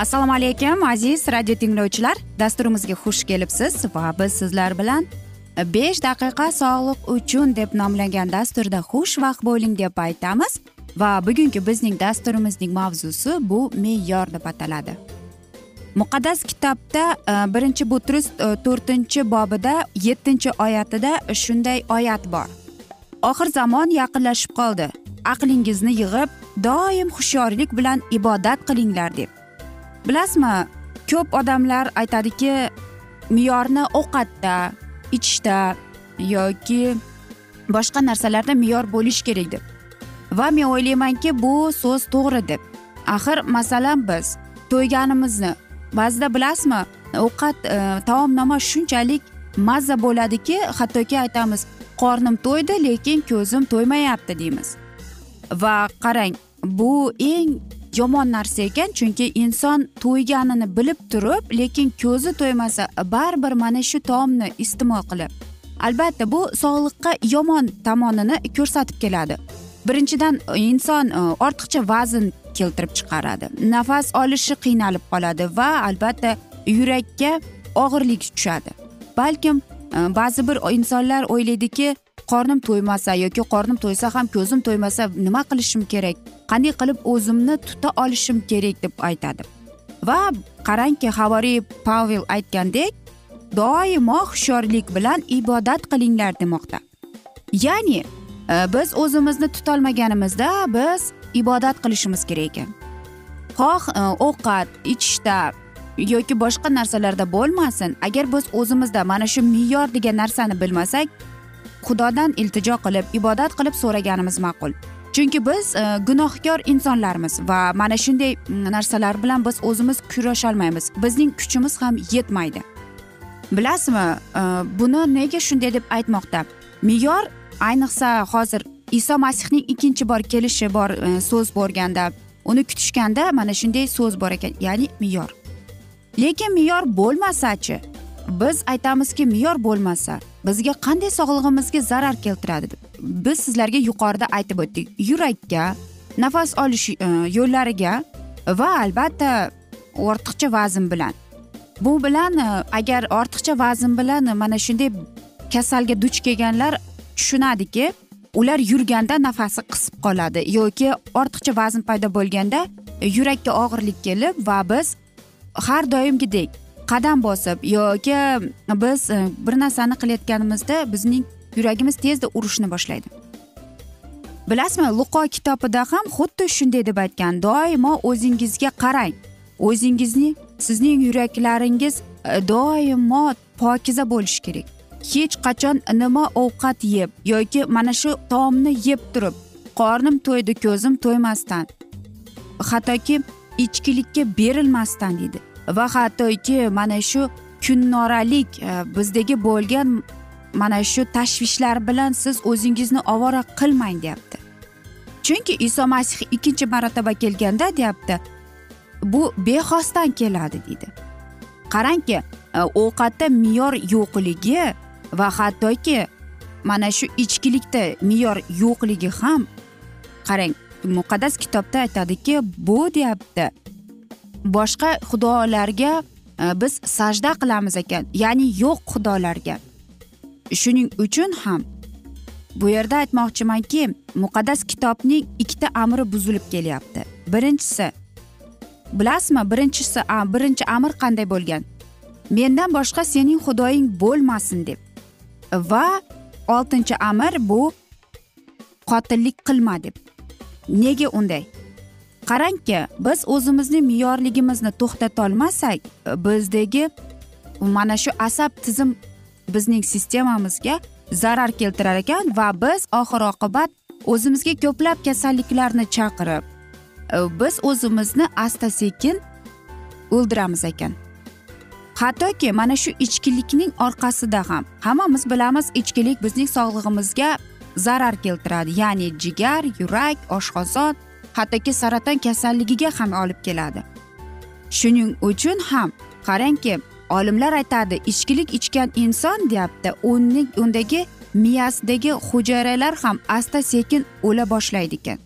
assalomu alaykum aziz radio tinglovchilar. Dasturimizga xush kelibsiz va biz sizlar bilan besh daqiqa sog'liq uchun deb nomlangan dasturda xushvaqt bo'ling deb aytamiz. Va bugungi bizning dasturimizning mavzusi bu me'yor deb ataladi. Muqaddas kitobda e, birinchi butrus e, to'rtinchi bobida yettinchi oyatida shunday oyat bor. Oxir zamon yaqinlashib qoldi. Aqlingizni yig'ib doim hushyorlik bilan ibodat qilinglar deb. Bilasizmi ko'p odamlar aytadiki me'yorni ovqatda ichishda yoki boshqa narsalarda me'yor bo'lishi kerak deb. Va men o'ylaymanki bu so'z to'g'ri deb. Axir masalan biz to'yganimizni ba'zida bilasizmi ovqat e, taomnoma shunchalik mazza bo'ladiki hattoki aytamiz qornim to'ydi lekin ko'zim to'ymayapti deymiz. Va qarang bu eng yomon narsa ekan chunki inson to'yganini bilib turib lekin ko'zi to'ymasa baribir mana shu taomni iste'mol qilib albatta bu sog'liqqa yomon tomonini ko'rsatib keladi. Birinchidan inson e, ortiqcha vazn keltirib chiqaradi. Nafas olishi qiynalib qoladi va albatta yurakka og'irlik tushadi. Balkim e, ba'zi bir insonlar o'ylaydiki qornim to'ymasa yoki qornim to'ysa ham ko'zim to'ymasa nima qilishim kerak? Qanday qilib o'zimni tuta olishim kerak deb aytadi. Va qarangki havoriy pavel aytgandek doimo hushyorlik bilan ibodat qilinglar demoqda. Ya'ni e, biz o'zimizni tutolmaganimizda biz ibodat qilishimiz kerak ekan. Xoh e, ovqat ichishda yoki boshqa narsalarda bo'lmasin agar biz o'zimizda mana shu me'yor degan narsani bilmasak xudodan iltijo qilib ibodat qilib so'raganimiz ma'qul. Chunki biz e, gunohkor insonlarmiz va mana shunday mm, narsalar bilan biz o'zimiz kurasholmaymiz. Bizning kuchimiz ham yetmaydi. Bilasizmi e, buni nega shunday deb aytmoqda? Me'yor ayniqsa hozir iso masihning ikkinchi bor kelishi bor e, so'z bo'lganda uni kutishganda mana shunday so'z bor ekan ya'ni me'yor. Lekin me'yor bo'lmasachi biz aytamizki me'yor bo'lmasa bizga qanday sog'lig'imizga zarar keltiradi deb biz sizlarga yuqorida aytib o'tdik. Yurakka nafas olish e, yo'llariga va albatta ortiqcha vazn bilan. Bu bilan e, agar ortiqcha vazn bilan e, mana shunday kasalga duch kelganlar tushunadiki ular yurganda nafasi qisib qoladi yoki ortiqcha vazn paydo bo'lganda yurakka og'irlik kelib va biz har doimgidek qadam bosib yoki biz e, bir narsani qilayotganimizda bizning yuragimiz tezda urishni boshlaydi. Bilasizmi luqo kitobida ham xuddi shunday deb aytgan doimo o'zingizga qarang. O'zingizni sizning yuraklaringiz e, doimo pokiza bo'lishi kerak. Hech qachon nima ovqat yeb yoki mana shu taomni yeb turib qornim to'ydi ko'zim to'ymasdan hattoki ichkilikka berilmasdan deydi. Va hattoki mana shu kunnoralik e, bizdagi bo'lgan mana shu tashvishlar bilan siz o'zingizni ovora qilmang deyapti. Chunki iso masih ikkinchi marotaba kelganda deyapti bu bexosdan keladi deydi. Qarangki e, ovqatda me'yor yo'qligi va hattoki mana shu ichkilikda me'yor yo'qligi ham qarang muqaddas kitobda aytadiki bu deyapti. Boshqa xudolarga e, biz sajda qilamiz ekan. Ya'ni yo'q xudolarga. Shuning uchun ham bu yerda aytmoqchimanki muqaddas kitobning ikkita amri buzilib kelyapti. Birinchisi bilasizmi birinchisi birinchi amr qanday bo'lgan? Mendan boshqa sening xudoying bo'lmasin deb. Va oltinchi amr bu qotillik qilma deb. Nega unday? Qarangki biz o'zimizni me'yorligimizni to'xtatolmasak bizdagi mana shu asab tizim bizning sistemamizga zarar keltirar ekan va biz oxir oqibat o'zimizga ko'plab kasalliklarni chaqirib e, biz o'zimizni asta sekin o'ldiramiz ekan. Hattoki mana shu ichkilikning orqasida ham hammamiz bilamiz ichkilik bizning sog'lig'imizga zarar keltiradi ya'ni jigar yurak oshqozon hattoki saraton kasalligiga ham olib keladi. Shuning uchun ham qarangki olimlar aytadi ichkilik ichgan inson deyapti uning undagi miyasidagi hujayralar ham asta sekin o'la boshlaydi ekan.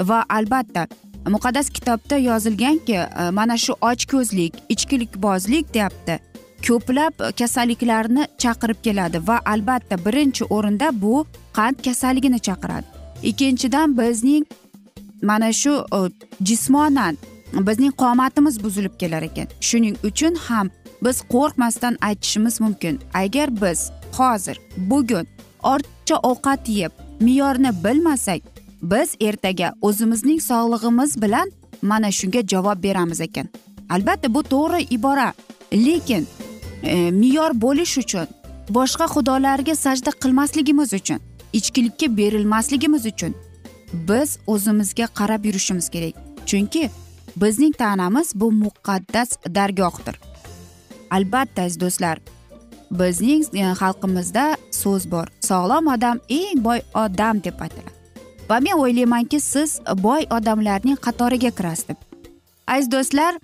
Va albatta muqaddas kitobda yozilganki e, mana shu ochko'zlik ichkilikbozlik deyapti ko'plab kasalliklarni chaqirib keladi va albatta birinchi o'rinda bu qand kasalligini chaqiradi. Ikkinchidan bizning mana shu e, jismonan bizning qomatimiz buzilib kelar ekan. Shuning uchun ham biz qo'rqmasdan aytishimiz mumkin. Agar biz hozir bugun ortiqcha ovqat yeb me'yorni bilmasak biz ertaga o'zimizning sog'lig'imiz bilan mana shunga javob beramiz ekan. Albatta bu to'g'ri ibora lekin e, me'yor bo'lish uchun boshqa xudolarga sajda qilmasligimiz uchun ichkilikka berilmasligimiz uchun biz o'zimizga qarab yurishimiz kerak. Chunki bizning tanamiz bu muqaddas dargohdir. Albatta aziz do'stlar bizning e, xalqimizda so'z bor. Sog'lom odam eng boy odam deb aytiladi. Va men o'ylaymanki siz boy odamlarning qatoriga kirasiz deb aziz do'stlar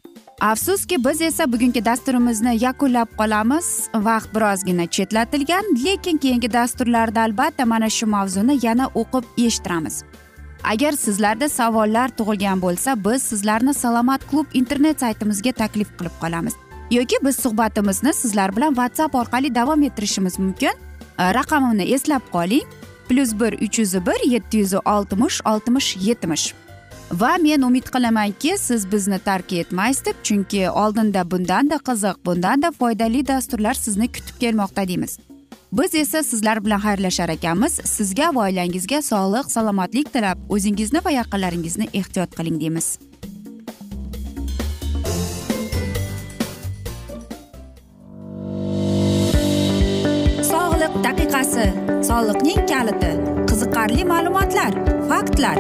afsuski biz esa bugungi dasturimizni yakunlab qolamiz. Vaqt birozgina chetlatilgan lekin keyingi dasturlarda albatta mana shu mavzuni yana o'qib eshittiramiz. Agar sizlarda savollar tug'ilgan bo'lsa biz sizlarni salomat klub internet saytimizga taklif qilib qolamiz. Yoki biz suhbatimizni sizlar bilan whatsapp orqali davom ettirishimiz mumkin. Raqamimni eslab qoling. Plyus bir uch yuz bir yetti yuz oltmish oltmish yetmish. Va men umid qilamanki siz bizni tark etmaysiz deb chunki oldinda bundanda qiziq bundanda foydali dasturlar sizni kutib kelmoqda deymiz. Biz esa sizlar bilan xayrlashar ekanmiz. Sizga va oilangizga sog'lik salomatlik tilab o'zingizni va yaqinlaringizni ehtiyot qiling deymiz. Sog'liq daqiqasi soliqning kaliti qiziqarli ma'lumotlar faktlar.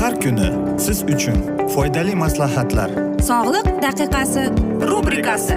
Har kuni siz uchun foydali maslahatlar. Sog'liq daqiqasi rubrikasi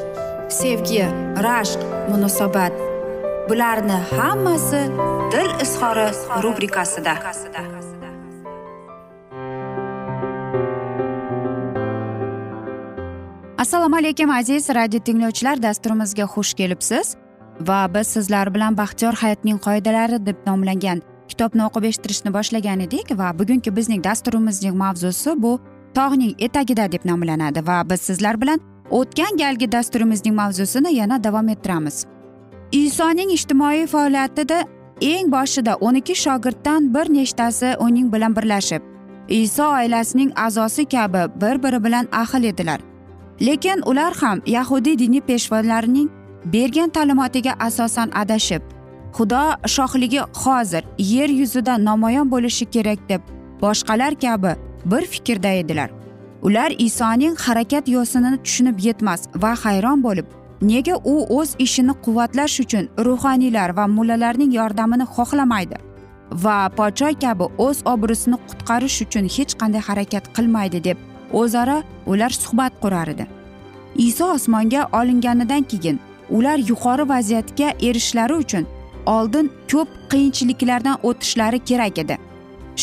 sevgi rashq munosabat. Bularni hammasi dil izhori rubrikasida. Assalomu alaykum aziz radio tinglovchilar. Dasturimizga xush kelibsiz. Va biz sizlar bilan baxtiyor hayotning qoidalari deb nomlangan kitobni o'qib eshittirishni boshlagan edik. Va bugungi bizning dasturimizning mavzusi bu tog'ning etagida deb nomlanadi. Va biz sizlar bilan o'tgan galgi dasturimizning mavzusini yana davom ettiramiz. Isoning ijtimoiy faoliyatida eng boshida o'n ikki shogirddan bir nechtasi uning bilan birlashib iso oilasining a'zosi kabi bir biri bilan ahil edilar. Lekin ular ham yahudiy diniy peshvolarining bergan ta'limotiga asosan adashib xudo shohligi hozir yer yuzida namoyon bo'lishi kerak deb boshqalar kabi bir fikrda edilar. Ular isoning harakat yo'sinini tushunib yetmas va hayron bo'lib nega u o'z ishini quvvatlash uchun ruhoniylar va mullalarning yordamini xohlamaydi? Va podsho kabi o'z obro'sini qutqarish uchun hech qanday harakat qilmaydi deb o'zaro ular suhbat qurar edi. Iso osmonga olinganidan keyin ular yuqori vaziyatga erishishlari uchun oldin ko'p qiyinchiliklardan o'tishlari kerak edi.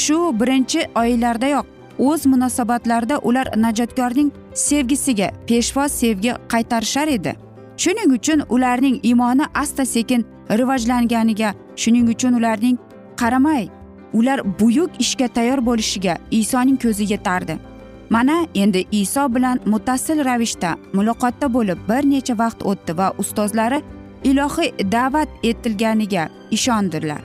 Shu birinchi oylardayoq o'z munosabatlarida ular najotkorning sevgisiga peshvoz sevgi qaytarishar edi. Shuning uchun ularning iymoni asta sekin rivojlanganiga shuning uchun ularning qaramay ular buyuk ishga tayyor bo'lishiga isoning ko'zi yetardi. Mana endi iso bilan muttasil ravishda muloqotda bo'lib bir necha vaqt o'tdi va ustozlari ilohiy da'vat etilganiga ishondilar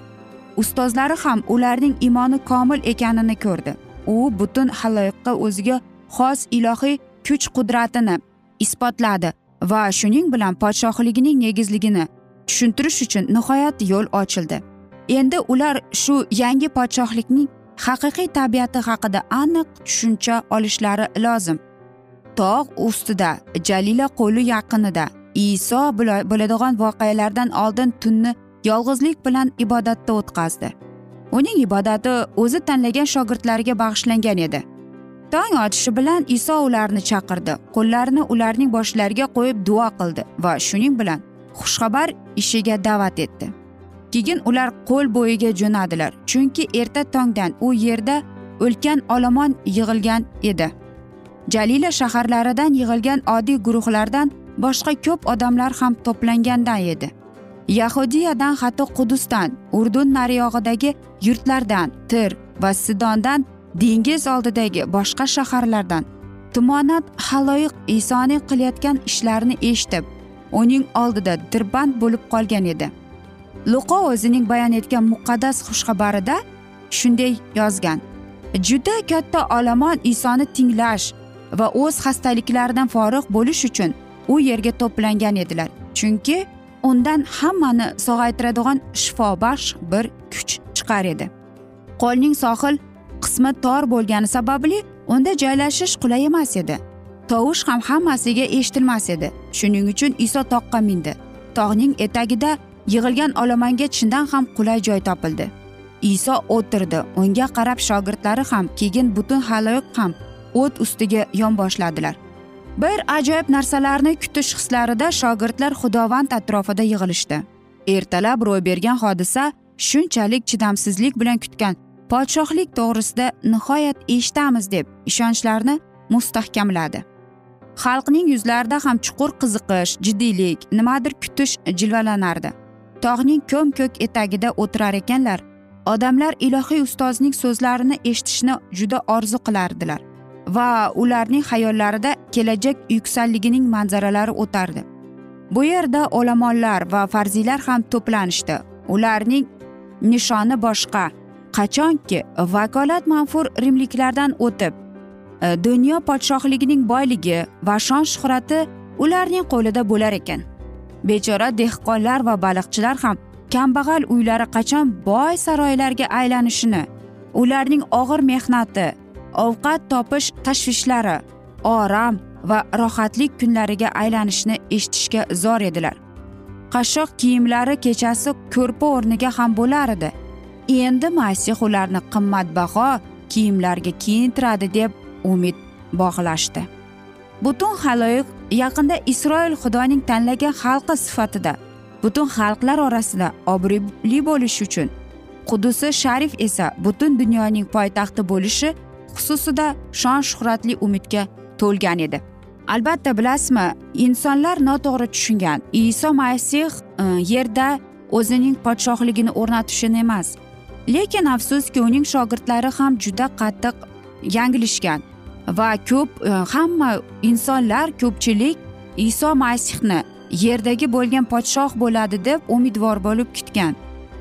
ustozlari ham ularning iymoni komil ekanini ko'rdi. U butun haloyiqqa o'ziga xos ilohiy kuch qudratini isbotladi va shuning bilan podshohligining negizligini tushuntirish uchun nihoyat yo'l ochildi. Endi ular shu yangi podshohlikning haqiqiy tabiati haqida aniq tushuncha olishlari lozim. Tog' ustida jalila qo'li yaqinida iso bo'ladigan voqealardan oldin tunni yolg'izlik bilan ibodatda o'tkazdi. Uning ibodati o'zi tanlagan shogirdlariga bag'ishlangan edi. Tong otishi bilan iso ularni chaqirdi. Qo'llarini ularning boshlariga qo'yib duo qildi va shuning bilan xushxabar ishiga da'vat etdi. Keyin ular qo'l bo'yiga jo'nadilar chunki erta tongdan u yerda ulkan olomon yig'ilgan edi. Jalila shaharlaridan yig'ilgan oddiy guruhlardan boshqa ko'p odamlar ham to'plangandan edi. Yahudiyadan hatto qudusdan urdun nariyog'idagi yurtlardan tir va sidondan dengiz oldidagi boshqa shaharlardan. Tumonat haloyiq isoning qilayotgan ishlarini eshitib uning oldida dirband bo'lib qolgan edi. Luqo o'zining bayon etgan muqaddas xushxabarida shunday yozgan juda katta olomon isoni tinglash va o'z xastaliklaridan forig' bo'lish uchun u yerga to'plangan edilar. Chunki undan hammani sog'aytiradigan shifobaxsh bir kuch chiqar edi. Qo'lning sohil qismi tor bo'lgani sababli unda joylashish qulay emas edi. Tovush ham hammasiga eshitilmas edi. Shuning uchun iso toqqa mindi. Tog'ning etagida yig'ilgan olomonga chindan ham qulay joy topildi. Iso o'tirdi. Unga qarab shogirdlari ham keyin butun haloyiq ham o't ustiga yonboshladilar bir ajoyib narsalarni kutish hislarida shogirdlar xudovand atrofida yig'ilishdi. Ertalab ro'y bergan hodisa shunchalik chidamsizlik bilan kutgan. Podshohlik to'g'risida nihoyat eshitamiz deb ishonchlarini mustahkamladi. Xalqning yuzlarida ham chuqur qiziqish jiddiylik nimadir kutish jilvalanardi. Tog'ning ko'm ko'k etagida o'tirar ekanlar odamlar ilohiy ustozning so'zlarini eshitishni juda orzu qilardilar. Va ularning xayollarida kelajak yuksalligining manzaralari o'tardi. Bu yerda olomonlar va farziylar ham to'planishdi. Ularning nishoni boshqa. Qachonki vakolat manfur rimliklardan o'tib e, dunyo podshohligining boyligi va shon shuhrati ularning qo'lida bo'lar ekan. Bechora dehqonlar va baliqchilar ham kambag'al uylari qachon boy saroylarga aylanishini ularning og'ir mehnati ovqat topish tashvishlari orom va rohatlik kunlariga aylanishini eshitishga zor edilar. Qashshoq kiyimlari kechasi ko'rpa o'rniga ham bo'lar edi. Endi masih ularni qimmatbaho kiyimlarga kiyintiradi deb umid bog'lashdi. Butun haloyiq yaqinda isroil xudoning tanlagan xalqi sifatida butun xalqlar orasida obro'li bo'lish uchun qudusi sharif esa butun dunyoning poytaxti bo'lishi xususida shon shuhratli umidga to'lgan edi. Albatta bilasizmi insonlar noto'g'ri tushungan. Iso masih e, yerda o'zining podshohligini o'rnatishini emas. Lekin afsuski uning shogirdlari ham juda qattiq yanglishgan va ko'p e, hamma insonlar ko'pchilik iso masihni yerdagi bo'lgan podshoh bo'ladi deb umidvor bo'lib kutgan.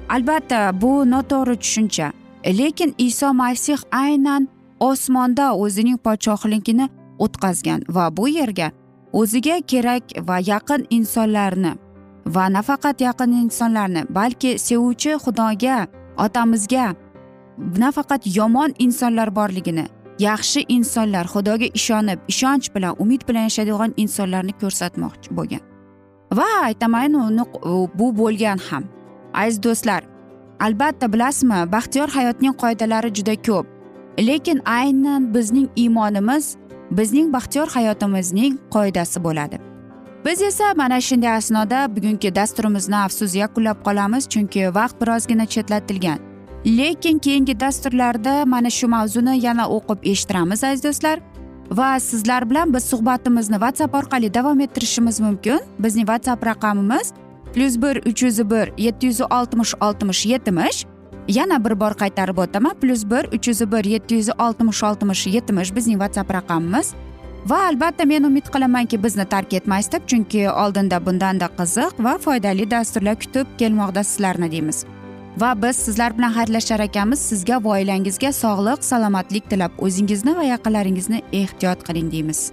Albatta bu noto'g'ri tushuncha. Lekin iso masih aynan osmonda o'zining podshohligini o'tkazgan va bu yerga o'ziga kerak va yaqin insonlarni va nafaqat yaqin insonlarni balki sevuvchi xudoga otamizga nafaqat yomon insonlar borligini yaxshi insonlar xudoga ishonib ishonch bilan umid bilan yashaydigan insonlarni ko'rsatmoqchi bo'lgan. Va aytaman uni bu bo'lgan ham. Aziz do'stlar albatta bilasizmi baxtiyor hayotning qoidalari juda ko'p. Lekin aynan bizning iymonimiz bizning baxtiyor hayotimizning qoidasi bo'ladi. Biz esa mana shunday asnoda bugungi dasturimizni afsus yakunlab qolamiz chunki vaqt birozgina chetlatilgan. Lekin keyingi dasturlarda mana shu mavzuni yana o'qib eshittiramiz aziz do'stlar. Va sizlar bilan biz suhbatimizni whatsapp orqali davom ettirishimiz mumkin. Bizning whatsapp raqamimiz plyus bir uch yuz bir yetti yuz oltmish oltmish yetmish yana bir bor qaytarib o'taman. Plyus bir uch yuz bir yetti yuz oltmish oltmish yetmish bizning whatsapp raqamimiz. Va albatta men umid qilamanki bizni tark etmaysiz deb chunki oldinda bundanda qiziq va foydali dasturlar kutib kelmoqda sizlarni deymiz. Va biz sizlar bilan xayrlashar ekanmiz. Sizga va oilangizga sog'lik salomatlik tilab o'zingizni va yaqinlaringizni ehtiyot qiling deymiz.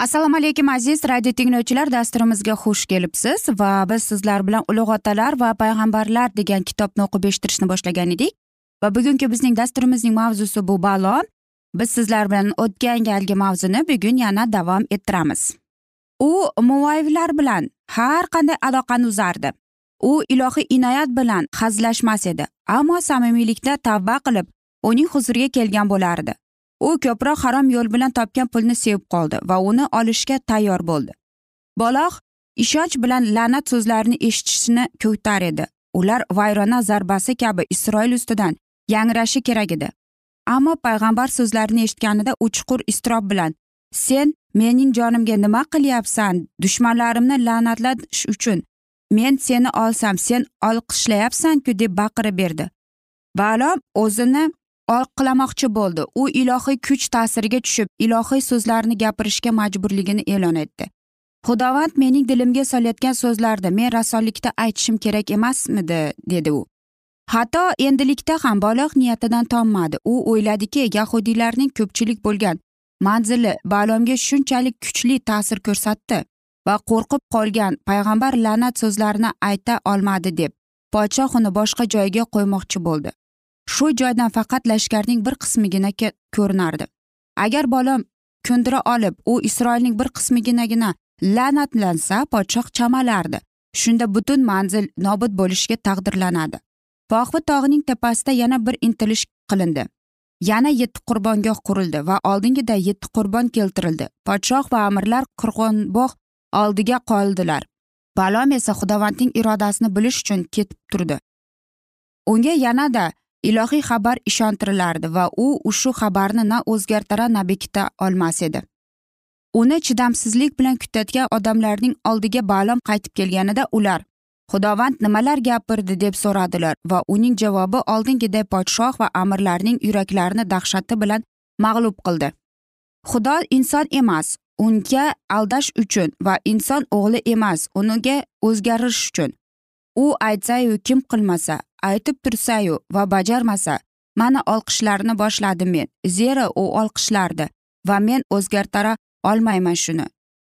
Assalomu alaykum aziz radio tinglovchilar. Dasturimizga xush kelibsiz va biz sizlar bilan ulug' otalar va payg'ambarlar degan kitobni o'qib eshittirishni boshlagan edik. Va bugungi bizning dasturimizning mavzusi bu balo. Biz sizlar bilan o'tgan galgi mavzuni bugun yana davom ettiramiz. U muvayivlar bilan har qanday aloqani uzardi. U ilohiy inoyat bilan hazillashmas edi ammo samimiylikda tavba qilib uning huzuriga kelgan bo'lardi. U ko'proq harom yo'l bilan topgan pulni sevib qoldi va uni olishga tayyor bo'ldi. Boloq ishonch bilan la'nat so'zlarini eshitishni ko'tar edi. Ular vayrona zarbasi kabi isroil ustidan yangrashi kerak edi. Ammo payg'ambar so'zlarini eshitganida u chuqur iztirob bilan sen mening jonimga nima qilyapsan? Dushmanlarimni la'natlash uchun men seni olsam sen olqishlayapsanku deb baqirib berdi. Balom o'zini oqlamoqchi bo'ldi. U ilohiy kuch ta'siriga tushib ilohiy so'zlarni gapirishga majburligini e'lon etdi. Xudovand mening dilimga solayotgan so'zlarni men rasollikda aytishim kerak emasmidi? dedi u. Hatto endilikda ham baliq niyatidan tonmadi u o'yladiki yahudiylarning ko'pchilik bo'lgan manzili balomga shunchalik kuchli ta'sir ko'rsatdi va qo'rqib qolgan payg'ambar la'nat so'zlarini ayta olmadi deb podshoh uni boshqa joyga qo'ymoqchi bo'ldi. Shu joydan faqat lashkarning bir qismigina ko'rinardi. Agar bolam ko'ndira olib u isroilning bir qismiginagina la'natlansa podshoh chamalardi. Shunda butun manzil nobud bo'lishga taqdirlanadi. Vohvi tog'ining tepasida yana bir intilish qilindi. Yana yetti qurbongoh qurildi va oldingida yetti qurbon keltirildi. Podshoh va amirlar qirg'onbog' oldiga qoldilar. Balom esa xudovandning irodasini bilish uchun ketib turdi. Unga yanada ilohiy xabar ishontirilardi va u ushbu xabarni na o'zgartira na bekita olmas edi. Uni chidamsizlik bilan kutayotgan odamlarning oldiga balam qaytib kelganida ular xudovand nimalar gapirdi? deb so'radilar va uning javobi oldingiday podshoh va amirlarning yuraklarini dahshati bilan mag'lub qildi. Xudo inson emas unga aldash uchun va inson o'g'li emas uniga o'zgarish uchun. U aytsayu kim qilmasa aytib tursayu va bajarmasa mana olqishlarini boshladim men. Zero u olqishlardi va men o'zgartira olmayman shuni.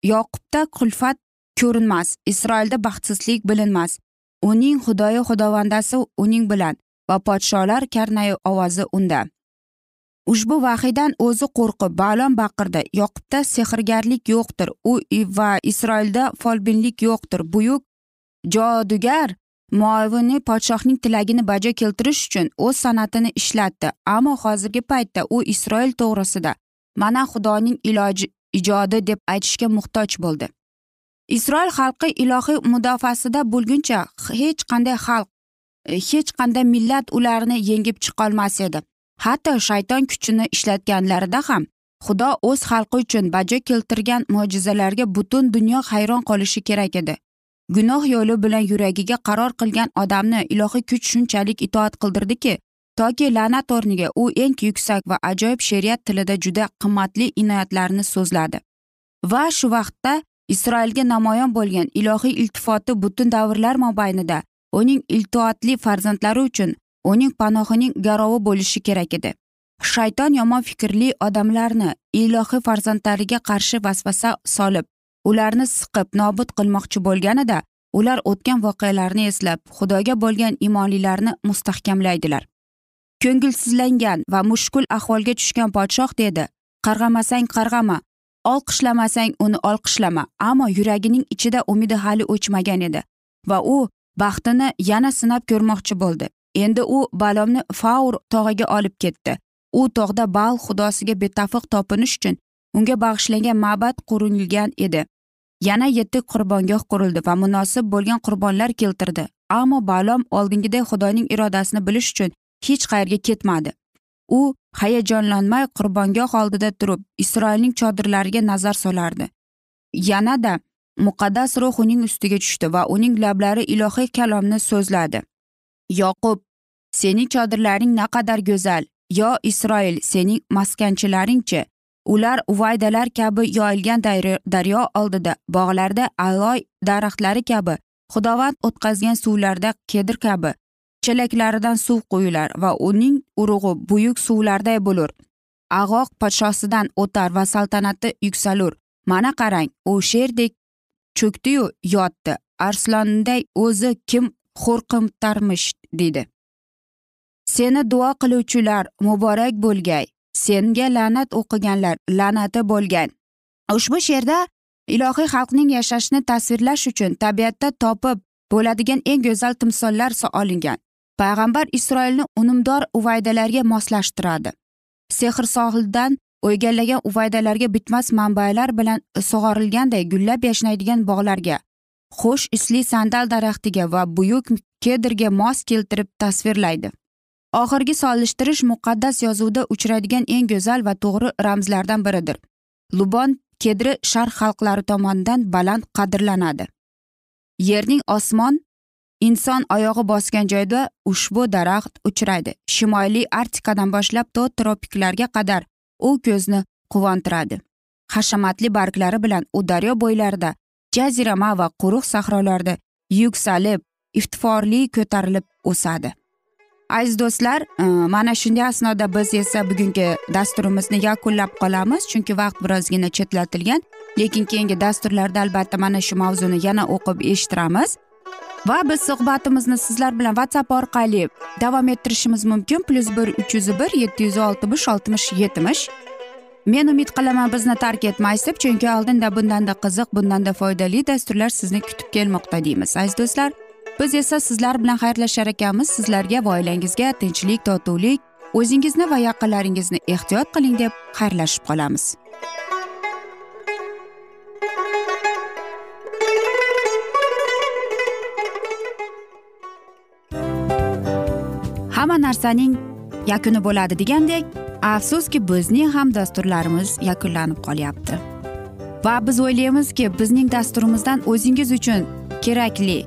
Yoqubda kulfat ko'rinmas isroilda baxtsizlik bilinmas. Uning xudoyi xudovandasi uning bilan va podsholar karnayi ovozi unda. Ushbu vahiydan o'zi qo'rqib balon baqirdi. Yoqubda sehrgarlik yo'qdir. U va isroilda folbinlik yo'qdir. Buyuk jodugar muovini podshohning tilagini bajo keltirish uchun o'z san'atini ishlatdi ammo hozirgi paytda u isroil to'g'risida mana xudoning iloji ijodi deb aytishga muhtoj bo'ldi. Isroil xalqi ilohiy mudofaasida bo'lguncha hech qanday xalq hech qanday millat ularni yengib chiqolmas edi. Hatto shayton kuchini ishlatganlarida ham xudo o'z xalqi uchun bajo keltirgan mo'jizalarga butun dunyo hayron qolishi kerak edi. Gunoh yo'li bilan yuragiga qaror qilgan odamni ilohiy kuch shunchalik itoat qildirdiki toki la'nat o'rniga u eng yuksak va ajoyib she'riyat tilida juda qimmatli inoyatlarni so'zladi. Va shu vaqtda isroilga namoyon bo'lgan ilohiy iltifoti butun davrlar mobaynida uning iltoatli farzandlari uchun uning panohining garovi bo'lishi kerak edi. Shayton yomon fikrli odamlarni ilohiy farzandlariga qarshi vasvasa solib ularni siqib nobud qilmoqchi bo'lganida ular o'tgan voqealarni eslab xudoga bo'lgan imonlilarni mustahkamlaydilar. Ko'ngilsizlangan va mushkul ahvolga tushgan podshoh dedi qarg'amasang qarg'ama olqishlamasang uni olqishlama ammo yuragining ichida umidi hali o'chmagan edi va u baxtini yana sinab ko'rmoqchi bo'ldi. Endi u balomni faur tog'iga olib ketdi. U tog'da bal xudosiga betafiq topinish uchun unga bag'ishlangan ma'bad qurilgan edi. Yana yetti qurbongoh qurildi va munosib bo'lgan qurbonlar keltirdi. Ammo balom oldingiday xudoning irodasini bilish uchun hech qayerga ketmadi. U hayajonlanmay qurbongoh oldida turib isroilning chodirlariga nazar solardi. Yanada muqaddas ruh uning ustiga tushdi va uning lablari ilohiy kalomni so'zladi. Yoqub sening chodirlaring naqadar go'zal. Yo isroil sening maskanchilaringchi. Ular uvaydalar kabi yoyilgan daryo oldida bog'larda aloy daraxtlari kabi xudovand o'tkazgan suvlarda kedir kabi chalaklaridan suv quyilar va uning urug'i buyuk suvlarday bo'lur. Ag'oq podshosidan o'tar va saltanati yuksalur. Mana qarang u sherdek cho'kdiyu yotdi. Arslonday o'zi kim xo'rqimtarmish deydi seni duo qiluvchilar muborak bo'lgay. Senga la'nat o'qiganlar la'nati bo'lgan. Ushbu she'rda ilohiy xalqning yashashini tasvirlash uchun tabiatda topib bo'ladigan eng go'zal timsollar olingan. Payg'ambar isroilni unumdor uvaydalarga moslashtiradi. Sehr sohildan o'ygallagan uvaydalarga bitmas manbalar bilan sug'orilganday gullab yashnaydigan bog'larga xush isli sandal daraxtiga va buyuk kedrga mos keltirib tasvirlaydi. Oxirgi solishtirish muqaddas yozuvda uchraydigan eng go'zal va to'g'ri ramzlardan biridir. Lubon kedri sharq xalqlari tomonidan baland qadrlanadi. Yerning osmon inson oyog'i bosgan joyda ushbu daraxt uchraydi. Shimoliy arktikadan boshlab to tropiklarga qadar u ko'zni quvontiradi. Hashamatli barglari bilan u daryo bo'ylarida jazirama va quruq sahrolarda yuksalib iftiforli ko'tarilib o'sadi. Aziz do'stlar e, mana shunday asnoda biz esa bugungi dasturimizni yakunlab qolamiz. Chunki vaqt birozgina chetlatilgan. Lekin keyingi dasturlarda albatta mana shu mavzuni yana o'qib eshittiramiz. Va biz suhbatimizni sizlar bilan whatsapp orqali davom ettirishimiz mumkin. Plyus bir uch yuz bir yetti yuz oltmish oltmish yetmish. Men umid qilaman bizni tark etmaysiz deb chunki oldinda bundanda qiziq bundanda foydali dasturlar sizni kutib kelmoqda deymiz. Aziz do'stlar biz esa sizlar bilan xayrlashar ekanmiz. Sizlarga va oilangizga tinchlik totuvlik o'zingizni va yaqinlaringizni ehtiyot qiling deb xayrlashib qolamiz. Hamma narsaning yakuni bo'ladi degandek afsuski bizning ham dasturlarimiz yakunlanib qolyapti. Va biz o'ylaymizki bizning dasturimizdan o'zingiz uchun kerakli